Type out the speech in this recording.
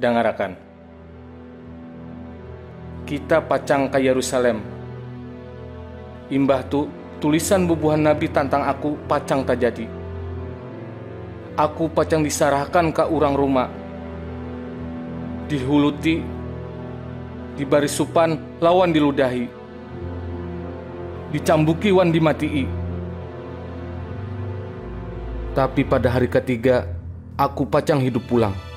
Dangarakan. Kita pacang ke Yerusalem. Imbah tu tulisan bubuhan Nabi tantang aku pacang tak jadi. Aku pacang disarahkan ke orang rumah. Dihuluti, di dibarisupan lawan diludahi. Dicambuki wan dimatii. Tapi pada hari ketiga, aku pacang hidup pulang.